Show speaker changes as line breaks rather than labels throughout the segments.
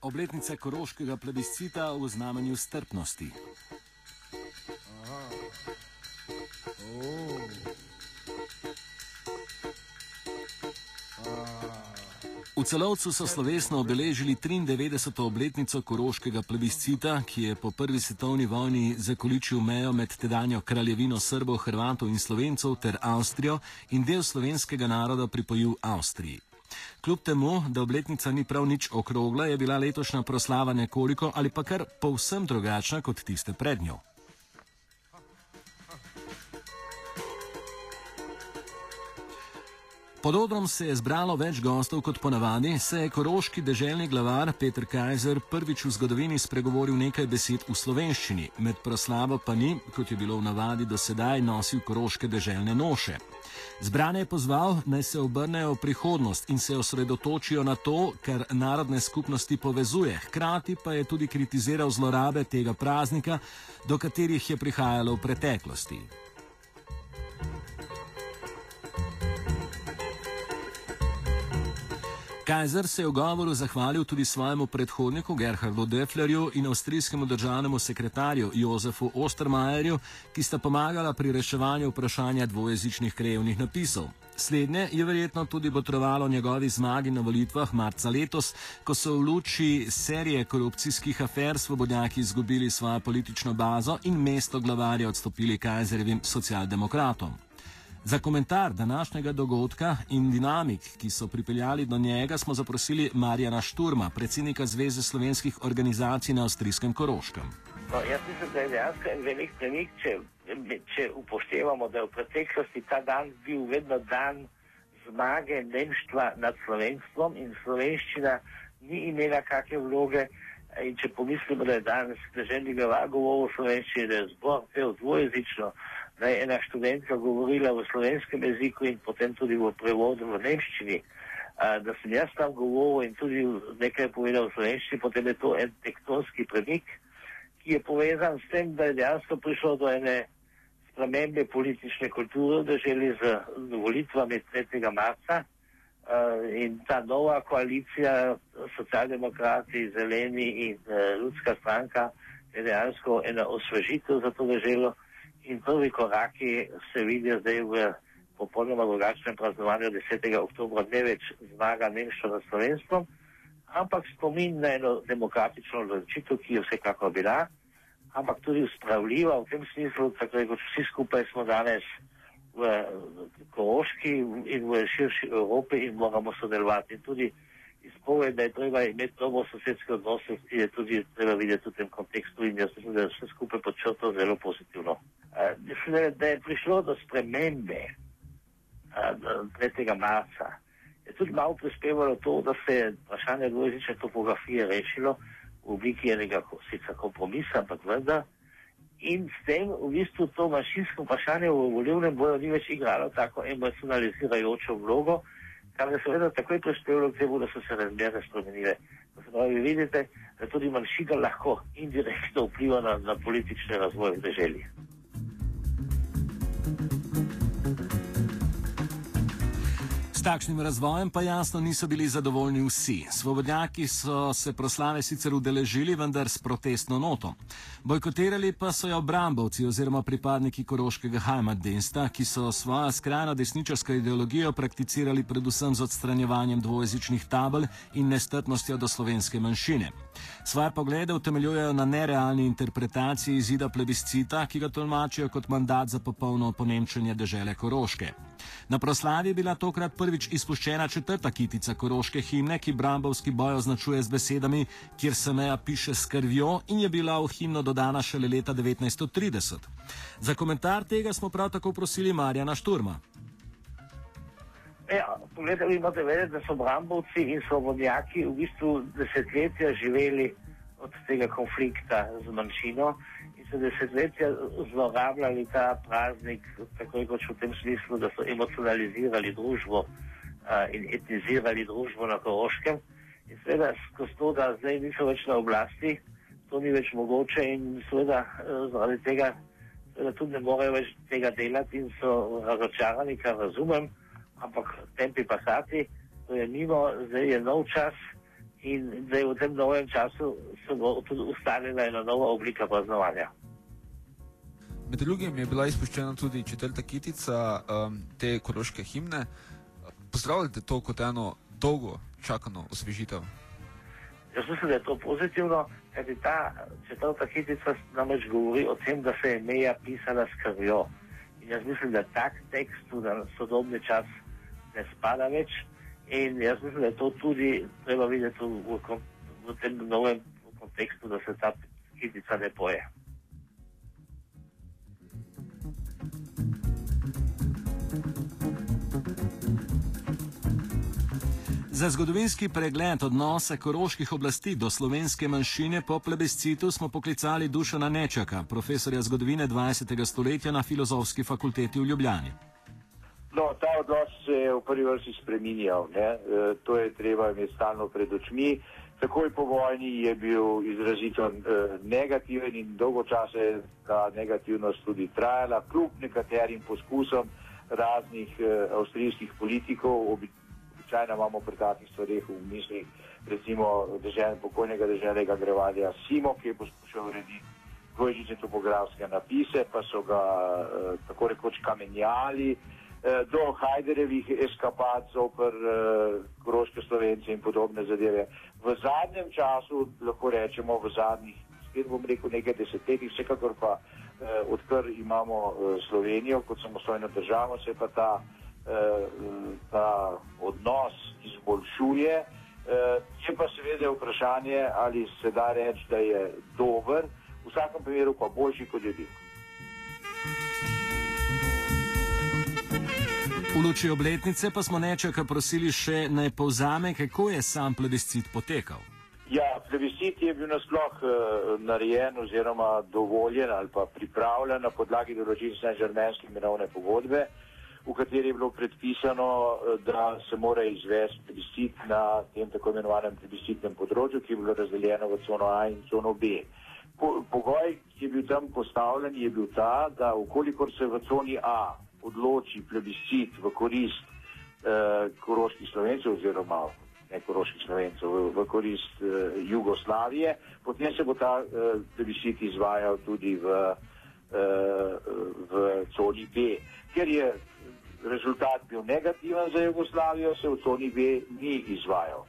obletnica koroškega plebiscita v znamenju strpnosti. V celovcu so slovesno obeležili 93. obletnico koroškega plebiscita, ki je po prvi svetovni vojni zakoličil mejo med tedanjo kraljevino Srbov, Hrvatov in Slovencov ter Avstrijo in del slovenskega naroda pripojil Avstriji. Kljub temu, da obletnica ni prav nič okrogla, je bila letošnja proslava nekoliko ali pa kar povsem drugačna kot tiste pred njo. Pod odrom se je zbralo več gostov kot ponavadi, se je koroški deželni glavar Petr Kajzer prvič v zgodovini spregovoril nekaj besed v slovenščini, med proslavo pa ni, kot je bilo v navadi do sedaj, nosil koroške deželne noše. Zbrane je pozval, naj se obrnejo v prihodnost in se osredotočijo na to, kar narodne skupnosti povezuje, hkrati pa je tudi kritiziral zlorabe tega praznika, do katerih je prihajalo v preteklosti. Kajzer se je v govoru zahvalil tudi svojemu predhodniku Gerhardu Deflerju in avstrijskemu državnemu sekretarju Jozefu Ostermajerju, ki sta pomagala pri reševanju vprašanja dvojezičnih krajevnih napisov. Slednje je verjetno tudi potrovalo njegovi zmagi na volitvah marca letos, ko so v luči serije korupcijskih afer svobodnjaki izgubili svojo politično bazo in mesto glavarja odstopili Kajzerjevim socialdemokratom. Za komentar današnjega dogodka in dinamik, ki so pripeljali do njega, smo zaprosili Marjana Šturma, predsednika Zveze slovenskih organizacij na avstrijskem Koroškem.
No, jaz mislim, da je dejansko en velik premik, če, če upoštevamo, da je v preteklosti ta dan bil vedno dan zmage nemštva nad slovenstvom in slovenščina ni imela kakšne vloge. In če pomislimo, da je danes državni glavar govoril o slovenščini, da je zbor pel dvojezično, da je ena študentka govorila v slovenskem jeziku in potem tudi v prevodu v nemščini, da sem jaz tam govoril in tudi nekaj povedal v slovenščini, potem je to en tektonski premik, ki je povezan s tem, da je dejansko prišlo do ene spremembe politične kulture, da želi z volitvami 3. marca in ta nova koalicija, socialdemokrati, zeleni in ljudska stranka, je dejansko ena osvežitev za to državo in prvi koraki se vidijo zdaj v popolnoma drugačnem praznovanju 10. oktobra, ne več zmaga Nemčija nad Slovenskom, ampak spomin na eno demokratično odločitev, ki je vsekakor bila, ampak tudi uspravljiva v tem smislu, tako kot vsi skupaj smo danes v Koroški in v širši Evropi in moramo sodelovati. In tudi izpoved, da je treba imeti dobro sosedske odnose, je tudi treba videti v tem kontekstu in jaz mislim, da je vse skupaj podčrto zelo pozitivno. Uh, da je prišlo do spremembe uh, 3. marca, je tudi malo prispevalo to, da se je vprašanje dvojezične topografije rešilo v obliki enega sicer kompromisa, ampak vendar. In s tem v bistvu to manjšinsko vprašanje v volivnem boju ni več igralo tako emocionalizirajočo vlogo, kar je seveda takoj prispevalo k temu, da so se razmere spremenile. Pravi, vidite, da tudi manjšina lahko indirektno vpliva na, na politične razvoje v državi.
Takšnim razvojem pa jasno niso bili zadovoljni vsi. Svobodnjaki so se proslave sicer udeležili, vendar s protestno noto. Bojkotirali pa so jo obrambovci oziroma pripadniki koroškega Heimatdiensta, ki so svojo skrajno desničarsko ideologijo prakticirali predvsem z odstranjevanjem dvojezičnih tabel in nestrpnostjo do slovenske manjšine. Svoje poglede utemeljujejo na nerealni interpretaciji izida plebiscita, ki ga tolmačijo kot mandat za popolno oponemčenje dežele Koroške. Na proslavi je bila tokrat prvič izpuščena četrta kitica koroške himne, ki brambovski boj označuje z besedami, kjer se meja piše s krvjo in je bila v himno dodana šele leta 1930. Za komentar tega smo prav tako prosili Marjana Šturma.
Ja, poglejte, vi imate vedeti, da so brambovci in svobodnjaki v bistvu desetletja živeli od tega konflikta z manjšino so desetletja zlorabljali ta praznik, tako kot v tem smislu, da so emocionalizirali družbo in etnizirali družbo na Koroškem. In seveda, skozi to, da zdaj niso več na oblasti, to ni več mogoče in seveda uh, zaradi tega seveda tudi ne morejo več tega delati in so razočarani, kar razumem, ampak tempi pasati, to je mimo, zdaj je nov čas in da je v tem novem času se bo tudi ustvarila ena nova oblika praznovanja.
Med drugim je bila izpuščena tudi četrta kitica um, te koroške himne. Pozdravljate to kot eno dolgo čakano osvežitev?
Jaz mislim, da je to pozitivno, ker ta četrta kitica namreč govori o tem, da se je meja pisala s krvjo. In jaz mislim, da tak tekst na sodobni čas ne spada več. In jaz mislim, da je to tudi treba videti v, v, v tem novem kontekstu, da se ta kitica ne poje.
Za zgodovinski pregled odnosa koroških oblasti do slovenske manjšine po plebiscitu smo poklicali Dušana Nečaka, profesorja zgodovine 20. stoletja na Filozofski fakulteti v Ljubljani.
No, ta odnos se je v prvi vrsti spremenjal. E, to je treba imeti stalno pred očmi. Takoj po vojni je bil izrazito e, negativen in dolgo časa je ta negativnost tudi trajala, kljub nekaterim poskusom raznih e, avstrijskih politikov, običajno imamo pri takih stvarih v mislih, recimo držen, pokojnega državnega grevalja Simo, ki je poskušal urediti dvojžične topografske napise, pa so ga eh, tako rekoč kamenjali, eh, do Hajderevih eskapad zoper eh, kroške slovence in podobne zadeve. V zadnjem času, lahko rečemo v zadnjih, spet bom rekel nekaj desetletjih, vsekakor pa eh, odkar imamo eh, Slovenijo kot samostojno državo, se pa ta ta odnos izboljšuje. Eh, je pa seveda vprašanje, ali se da reči, da je dober, v vsakem primeru pa boljši, kot je bil.
V luči obletnice pa smo nečaka prosili še naj povzame, kako je sam plebiscit potekal.
Ja, plebiscit je bil nasploh uh, narejen oziroma dovoljen ali pa pripravljen na podlagi določil Saint-Germainske mirovne pogodbe. Uh, v kateri je bilo predpisano, eh, da se mora izvesti plebiscit na tem tako imenovanem plebiscitnem področju, ki je bilo razdeljeno v cono A in cono B. Pogoj, ki je bil tam postavljen, je bil ta, da ukolikor se v coni A odloči plebiscit v korist eh, koroških slovencev oziroma ne koroških slovencev, v, v korist eh, Jugoslavije, potem se bo ta eh, plebiscit izvajal tudi v, eh, v coni B. Ker je rezultat bil negativen za Jugoslavijo, se v coni B ni izvajal.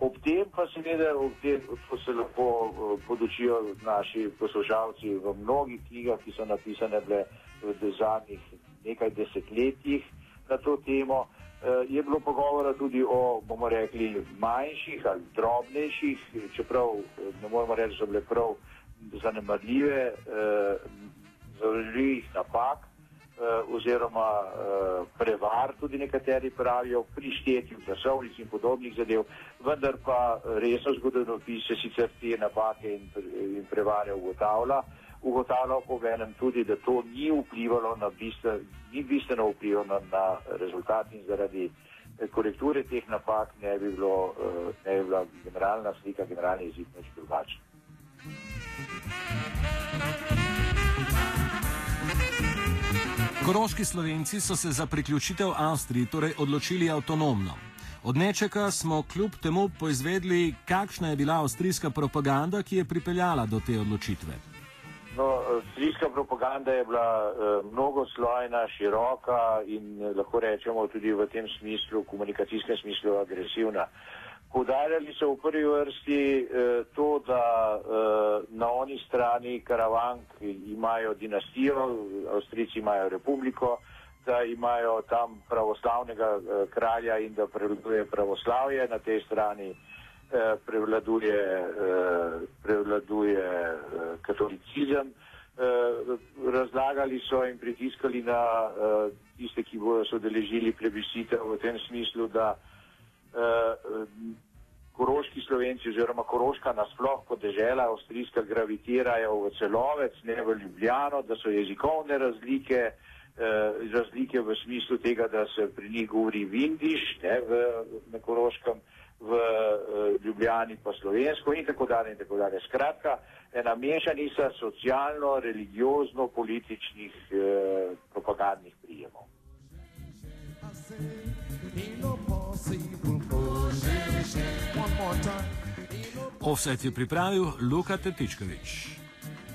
Ob tem pa seveda, ob tem, ko se lahko uh, podučijo naši poslušalci v mnogih knjigah, ki so napisane bile v zadnjih nekaj desetletjih na to temo, uh, je bilo pogovora tudi o, bomo rekli, manjših ali drobnejših, čeprav ne moremo reči, da so bile prav zanemarljive, zavržljivih napak, Eh, oziroma uh, prevar, tudi nekateri pravijo, pri štetju glasovnic in podobnih zadev, vendar pa resno zgodovinopi se sicer te napake in, prevare ugotavlja. Ugotavlja pa venem tudi, da to ni vplivalo na bistven, ni bistveno vplivalo na rezultat in zaradi eh, korekture teh napak ne bi, bilo, ne bi bila generalna slika, generalni izid neč drugačen.
Koroški slovenci so se za priključitev Avstriji torej odločili avtonomno. Od nečega smo kljub temu poizvedli, kakšna je bila avstrijska propaganda, ki je pripeljala do te odločitve.
No, avstrijska propaganda je bila uh, mnogoslojna, široka in eh, lahko rečemo tudi v tem smislu, komunikacijskem smislu, agresivna. Podarjali so v prvi vrsti eh, to, da eh, na oni strani karavank imajo dinastijo, Avstrijci imajo republiko, da imajo tam pravoslavnega eh, kralja in da prevladuje pravoslavje, na tej strani eh, prevladuje, eh, prevladuje eh, katolicizem. Eh, razlagali so in pritiskali na eh, tiste, ki bodo sodeležili plebiscitev v tem smislu, da uh, koroški slovenci oziroma koroška nasploh kot dežela avstrijska gravitirajo v celovec, ne v Ljubljano, da so jezikovne razlike, uh, razlike v smislu tega, da se pri njih govori vindiš, ne v, na koroškem, v uh, Ljubljani pa slovensko in tako dalje in tako dalje. Skratka, ena mešanica socialno-religiozno-političnih uh, propagandnih prijemov. Ain't no possible more time.
Offset je pripravil Luka Tetičkovič.